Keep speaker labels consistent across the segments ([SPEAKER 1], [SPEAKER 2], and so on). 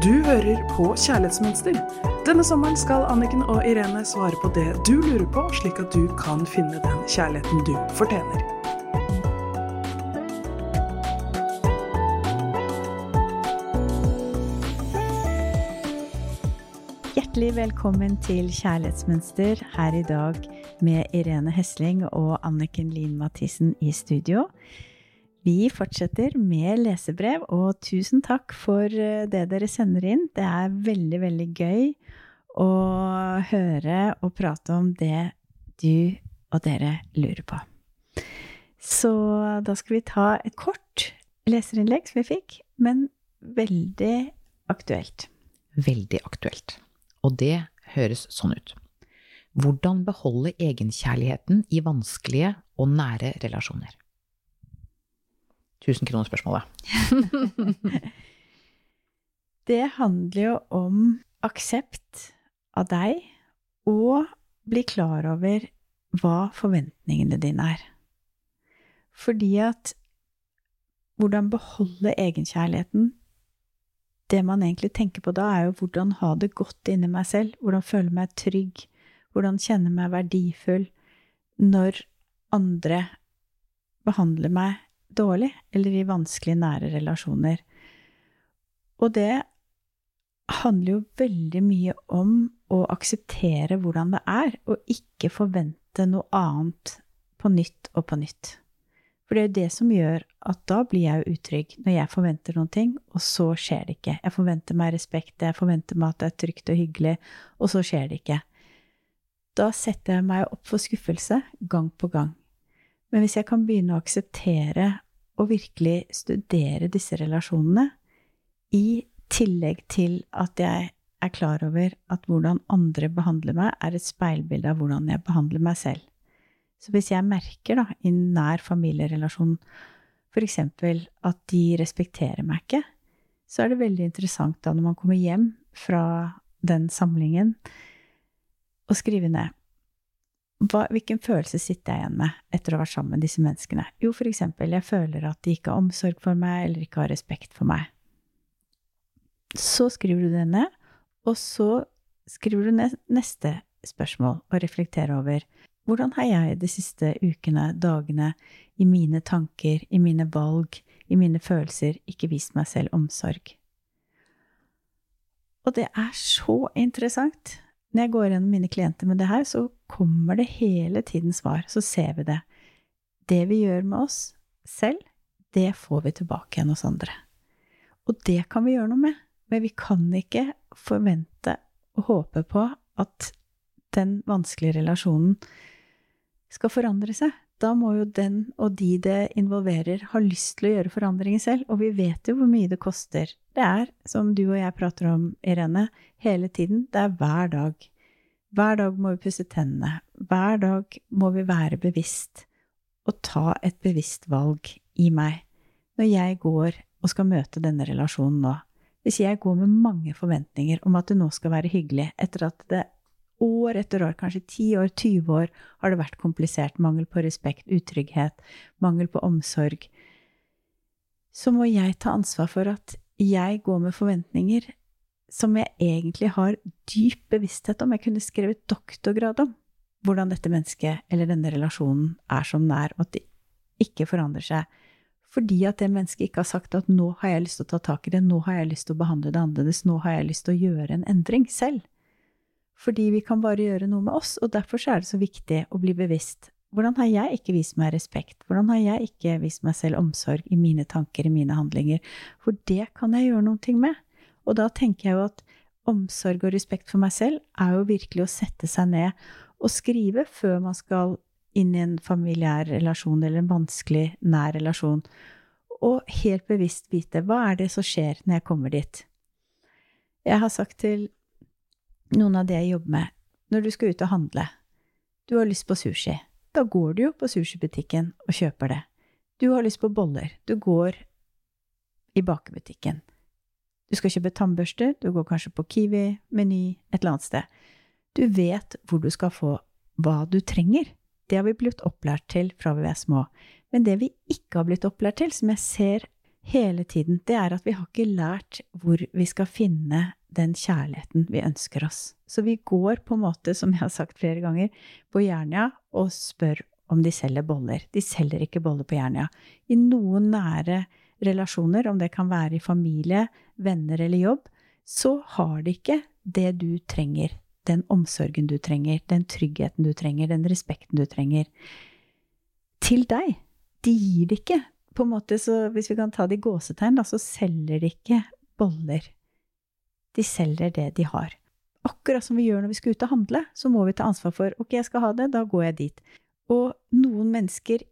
[SPEAKER 1] Du hører på Kjærlighetsmønster. Denne sommeren skal Anniken og Irene svare på det du lurer på, slik at du kan finne den kjærligheten du fortjener.
[SPEAKER 2] Hjertelig velkommen til Kjærlighetsmønster her i dag med Irene Hesling og Anniken Lien Mathisen i studio. Vi fortsetter med lesebrev, og tusen takk for eh, det dere sender inn. Det er veldig, veldig gøy å høre og prate om det du og dere lurer på. Så da skal vi ta et kort leserinnlegg som vi fikk, men veldig aktuelt.
[SPEAKER 3] Veldig aktuelt. Og det høres sånn ut. Hvordan beholde egenkjærligheten i vanskelige og nære relasjoner? Tusenkronerspørsmålet.
[SPEAKER 2] det handler jo om aksept av deg, og bli klar over hva forventningene dine er. Fordi at hvordan beholde egenkjærligheten Det man egentlig tenker på da, er jo hvordan ha det godt inni meg selv, hvordan føle meg trygg, hvordan kjenne meg verdifull når andre behandler meg dårlig, eller i vanskelige, nære relasjoner. Og det handler jo veldig mye om å akseptere hvordan det er, og ikke forvente noe annet på nytt og på nytt. For det er jo det som gjør at da blir jeg jo utrygg, når jeg forventer noen ting, og så skjer det ikke. Jeg forventer meg respekt, jeg forventer meg at det er trygt og hyggelig, og så skjer det ikke. Da setter jeg meg opp for skuffelse gang på gang. Men hvis jeg kan begynne å akseptere og virkelig studere disse relasjonene, i tillegg til at jeg er klar over at hvordan andre behandler meg, er et speilbilde av hvordan jeg behandler meg selv. Så hvis jeg merker da, i nær familierelasjon eksempel at de respekterer meg ikke, så er det veldig interessant da når man kommer hjem fra den samlingen, å skrive ned hva, hvilken følelse sitter jeg igjen med etter å ha vært sammen med disse menneskene? Jo, for eksempel, jeg føler at de ikke har omsorg for meg, eller ikke har respekt for meg. Så skriver du det ned, og så skriver du ned neste spørsmål og reflekterer over hvordan har jeg de siste ukene, dagene, i mine tanker, i mine valg, i mine følelser, ikke vist meg selv omsorg? Og det er så interessant når jeg går gjennom mine klienter med det her, så kommer det hele tiden svar. Så ser vi det. Det vi gjør med oss selv, det får vi tilbake igjen hos andre. Og det kan vi gjøre noe med. Men vi kan ikke forvente og håpe på at den vanskelige relasjonen skal forandre seg da må jo den og de det involverer, ha lyst til å gjøre forandringer selv. Og vi vet jo hvor mye det koster. Det er, som du og jeg prater om, Irene, hele tiden. Det er hver dag. Hver dag må vi pusse tennene. Hver dag må vi være bevisst og ta et bevisst valg i meg når jeg går og skal møte denne relasjonen nå. Hvis jeg går med mange forventninger om at det nå skal være hyggelig, etter at det år etter år, kanskje 10 år, 20 år, har det vært komplisert. Mangel på respekt, utrygghet, mangel på omsorg. Så må jeg ta ansvar for at jeg går med forventninger som jeg egentlig har dyp bevissthet om. Jeg kunne skrevet doktorgrad om hvordan dette mennesket eller denne relasjonen er som den er, og at det ikke forandrer seg. Fordi at det mennesket ikke har sagt at nå har jeg lyst til å ta tak i det, nå har jeg lyst til å behandle det annerledes, nå har jeg lyst til å gjøre en endring selv. Fordi vi kan bare gjøre noe med oss, og derfor er det så viktig å bli bevisst. Hvordan har jeg ikke vist meg respekt? Hvordan har jeg ikke vist meg selv omsorg i mine tanker, i mine handlinger? For det kan jeg gjøre noe med. Og da tenker jeg jo at omsorg og respekt for meg selv er jo virkelig å sette seg ned og skrive før man skal inn i en familiær relasjon eller en vanskelig, nær relasjon. Og helt bevisst vite hva er det som skjer når jeg kommer dit. Jeg har sagt til noen av de jeg jobber med, når du skal ut og handle. Du har lyst på sushi. Da går du jo på sushibutikken og kjøper det. Du har lyst på boller. Du går i bakebutikken. Du skal kjøpe tannbørster, du går kanskje på Kiwi, Meny, et eller annet sted. Du vet hvor du skal få hva du trenger. Det har vi blitt opplært til fra vi er små. Men det vi ikke har blitt opplært til, som jeg ser hele tiden, det er at vi har ikke lært hvor vi skal finne den kjærligheten vi ønsker oss. Så vi går på en måte, som jeg har sagt flere ganger, på Jernia og spør om de selger boller. De selger ikke boller på Jernia. I noen nære relasjoner, om det kan være i familie, venner eller jobb, så har de ikke det du trenger. Den omsorgen du trenger, den tryggheten du trenger, den respekten du trenger. Til deg. De gir det ikke. På en måte, så Hvis vi kan ta det i gåsetegn, da, så selger de ikke boller. De selger det de har. Akkurat som vi gjør når vi skal ut og handle, så må vi ta ansvar for ok, jeg skal ha det, da går jeg dit. Og noen mennesker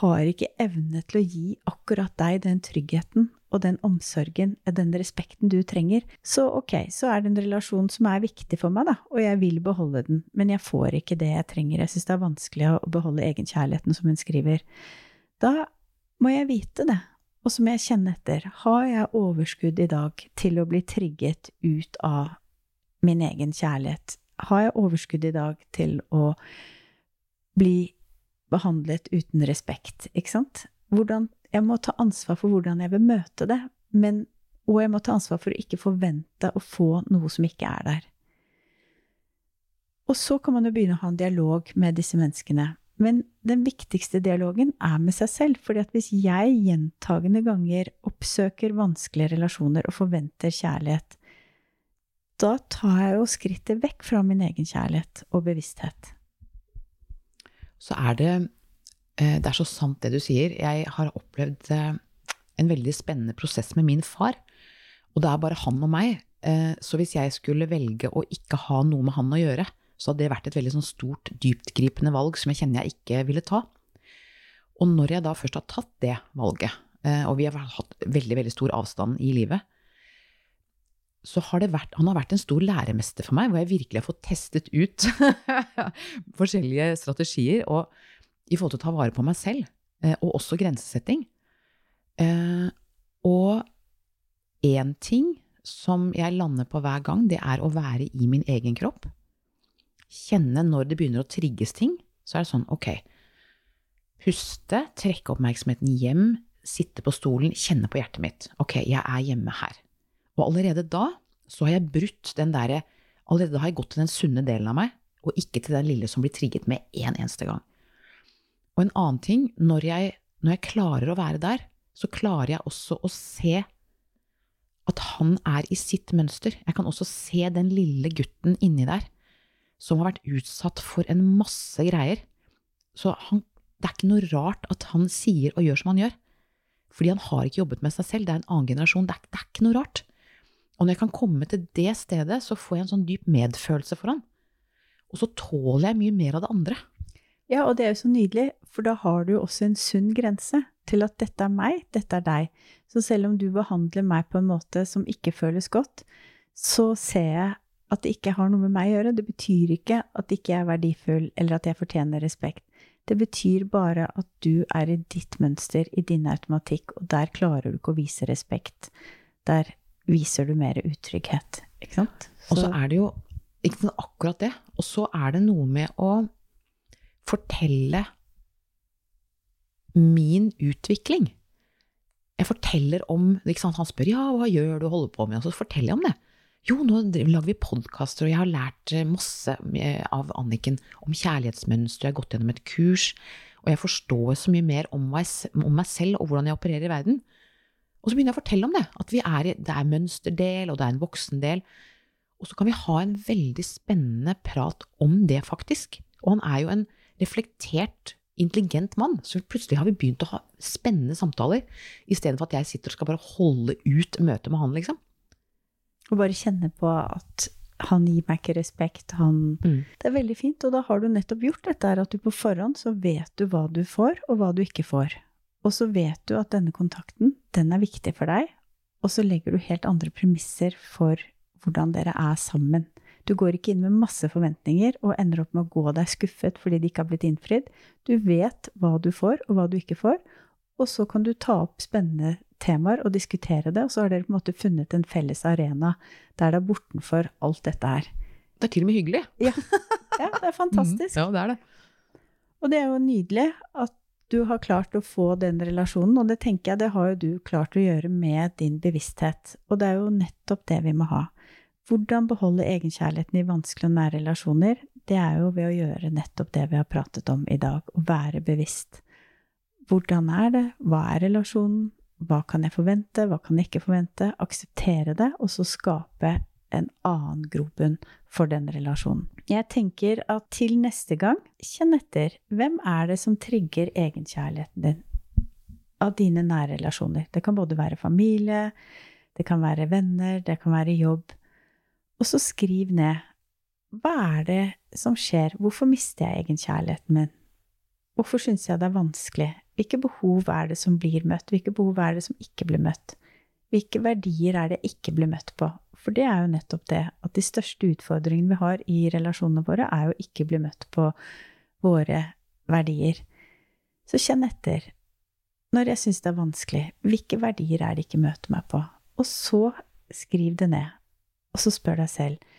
[SPEAKER 2] har ikke evne til å gi akkurat deg den tryggheten og den omsorgen, den respekten du trenger. Så ok, så er det en relasjon som er viktig for meg, da, og jeg vil beholde den, men jeg får ikke det jeg trenger. Jeg syns det er vanskelig å beholde egenkjærligheten, som hun skriver. Da må jeg vite det, og så må jeg kjenne etter. Har jeg overskudd i dag til å bli trigget ut av min egen kjærlighet? Har jeg overskudd i dag til å bli behandlet uten respekt, ikke sant? Hvordan Jeg må ta ansvar for hvordan jeg vil møte det, men, og jeg må ta ansvar for å ikke forvente å få noe som ikke er der. Og så kan man jo begynne å ha en dialog med disse menneskene. Men den viktigste dialogen er med seg selv. fordi at hvis jeg gjentagende ganger oppsøker vanskelige relasjoner og forventer kjærlighet, da tar jeg jo skrittet vekk fra min egen kjærlighet og bevissthet
[SPEAKER 3] så er det eh, Det er så sant det du sier. Jeg har opplevd eh, en veldig spennende prosess med min far. Og det er bare han og meg. Eh, så hvis jeg skulle velge å ikke ha noe med han å gjøre, så hadde det vært et veldig sånn stort, dyptgripende valg som jeg kjenner jeg ikke ville ta. Og når jeg da først har tatt det valget, og vi har hatt veldig, veldig stor avstand i livet, så har det vært, han har vært en stor læremester for meg, hvor jeg virkelig har fått testet ut forskjellige strategier og, i forhold til å ta vare på meg selv, eh, og også grensesetting. Eh, og én ting som jeg lander på hver gang, det er å være i min egen kropp. Kjenne når det begynner å trigges ting. Så er det sånn, ok, puste, trekke oppmerksomheten hjem, sitte på stolen, kjenne på hjertet mitt. Ok, jeg er hjemme her. Og allerede da så har jeg brutt den derre Allerede da har jeg gått til den sunne delen av meg, og ikke til den lille som blir trigget med én en eneste gang. Og en annen ting, når jeg, når jeg klarer å være der, så klarer jeg også å se at han er i sitt mønster. Jeg kan også se den lille gutten inni der som har vært utsatt for en masse greier. Så han, det er ikke noe rart at han sier og gjør som han gjør. Fordi han har ikke jobbet med seg selv. Det er en annen generasjon. Det er, det er ikke noe rart. Og når jeg kan komme til det stedet, så får jeg en sånn dyp medfølelse for han. Og så tåler jeg mye mer av det andre.
[SPEAKER 2] Ja, og det er jo så nydelig, for da har du jo også en sunn grense til at dette er meg, dette er deg. Så selv om du behandler meg på en måte som ikke føles godt, så ser jeg at det ikke har noe med meg å gjøre. Det betyr ikke at ikke jeg er verdifull, eller at jeg fortjener respekt. Det betyr bare at du er i ditt mønster, i din automatikk, og der klarer du ikke å vise respekt. Der viser du mer utrygghet. Ikke sant?
[SPEAKER 3] Og så er det jo ikke sant, akkurat det. Og så er det noe med å fortelle min utvikling. Jeg forteller om ikke sant, Han spør ja, hva gjør du, holder på med, og så forteller jeg om det. Jo, nå lager vi podkaster, og jeg har lært eh, masse av Anniken om kjærlighetsmønster, jeg har gått gjennom et kurs, og jeg forstår så mye mer om meg, selv og hvordan jeg opererer i verden. Og så begynner jeg å fortelle om det. At er, det er mønsterdel, og det er en voksendel. Og så kan vi ha en veldig spennende prat om det, faktisk. Og han er jo en reflektert, intelligent mann, så plutselig har vi begynt å ha spennende samtaler, istedenfor at jeg sitter og skal bare holde ut møtet med han, liksom.
[SPEAKER 2] Og bare kjenne på at han gir meg ikke respekt, han mm. Det er veldig fint, og da har du nettopp gjort dette at du på forhånd så vet du hva du får, og hva du ikke får. Og så vet du at denne kontakten, den er viktig for deg, og så legger du helt andre premisser for hvordan dere er sammen. Du går ikke inn med masse forventninger og ender opp med å gå deg skuffet fordi det ikke har blitt innfridd. Du vet hva du får, og hva du ikke får, og så kan du ta opp spennende temaer og diskutere det, og så har dere på en måte funnet en felles arena der det er bortenfor alt dette her.
[SPEAKER 3] Det er til og med hyggelig.
[SPEAKER 2] Ja, ja det er fantastisk.
[SPEAKER 3] Mm, ja, det er det.
[SPEAKER 2] Og det er jo nydelig at du har klart å få den relasjonen, og det tenker jeg det har jo du klart å gjøre med din bevissthet. Og det er jo nettopp det vi må ha. Hvordan beholde egenkjærligheten i vanskelige og nære relasjoner? Det er jo ved å gjøre nettopp det vi har pratet om i dag, å være bevisst. Hvordan er det? Hva er relasjonen? Hva kan jeg forvente? Hva kan jeg ikke forvente? Akseptere det, og så skape en annen grobunn for den relasjonen. Jeg tenker at til neste gang, kjenn etter. Hvem er det som trigger egenkjærligheten din? Av dine nære relasjoner. Det kan både være familie, det kan være venner, det kan være jobb. Og så skriv ned. Hva er det som skjer? Hvorfor mister jeg egenkjærligheten min? Hvorfor syns jeg det er vanskelig? Hvilke behov er det som blir møtt? Hvilke behov er det som ikke blir møtt? Hvilke verdier er det jeg ikke blir møtt på? For det er jo nettopp det at de største utfordringene vi har i relasjonene våre, er jo ikke å bli møtt på våre verdier. Så kjenn etter. Når jeg syns det er vanskelig, hvilke verdier er det ikke møter meg på? Og så skriv det ned. Og så spør deg selv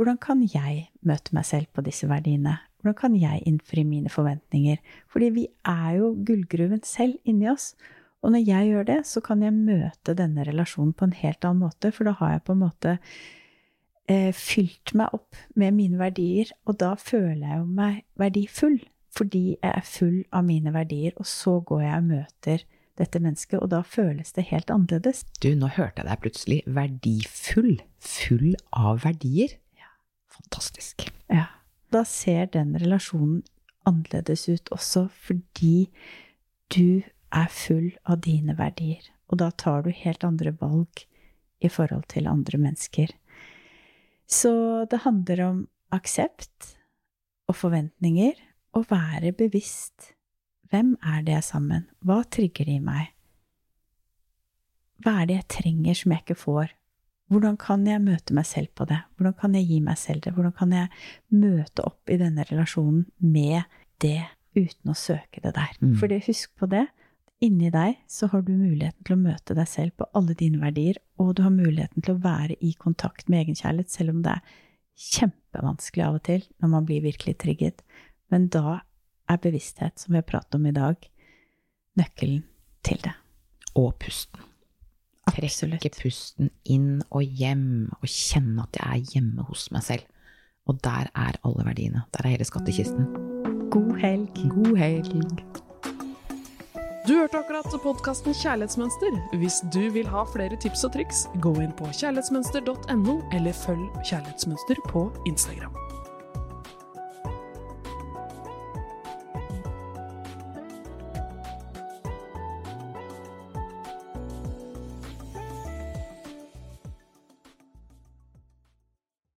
[SPEAKER 2] hvordan kan jeg møte meg selv på disse verdiene? Hvordan kan jeg innfri mine forventninger? Fordi vi er jo gullgruven selv inni oss. Og når jeg gjør det, så kan jeg møte denne relasjonen på en helt annen måte, for da har jeg på en måte eh, fylt meg opp med mine verdier, og da føler jeg jo meg verdifull. Fordi jeg er full av mine verdier, og så går jeg og møter dette mennesket, og da føles det helt annerledes.
[SPEAKER 3] Du, nå hørte jeg deg plutselig verdifull. Full av verdier.
[SPEAKER 2] Ja.
[SPEAKER 3] Fantastisk.
[SPEAKER 2] Ja. Da ser den relasjonen annerledes ut også fordi du er full av dine verdier. Og da tar du helt andre valg i forhold til andre mennesker. Så det handler om aksept og forventninger, og være bevisst. Hvem er det jeg er sammen? Hva trigger det i meg? Hva er det jeg trenger som jeg ikke får? Hvordan kan jeg møte meg selv på det? Hvordan kan jeg gi meg selv det? Hvordan kan jeg møte opp i denne relasjonen med det uten å søke det der?
[SPEAKER 3] Mm.
[SPEAKER 2] For husk på det, inni deg så har du muligheten til å møte deg selv på alle dine verdier, og du har muligheten til å være i kontakt med egenkjærlighet, selv om det er kjempevanskelig av og til når man blir virkelig trigget. Men da er bevissthet, som vi har pratet om i dag, nøkkelen til det.
[SPEAKER 3] Og pusten. Trekke pusten inn og hjem, og kjenne at jeg er hjemme hos meg selv. Og der er alle verdiene. Der er hele skattkisten.
[SPEAKER 2] God helg.
[SPEAKER 3] God helg.
[SPEAKER 1] Du hørte akkurat podkasten Kjærlighetsmønster. Hvis du vil ha flere tips og triks, gå inn på kjærlighetsmønster.no, eller følg Kjærlighetsmønster på Instagram.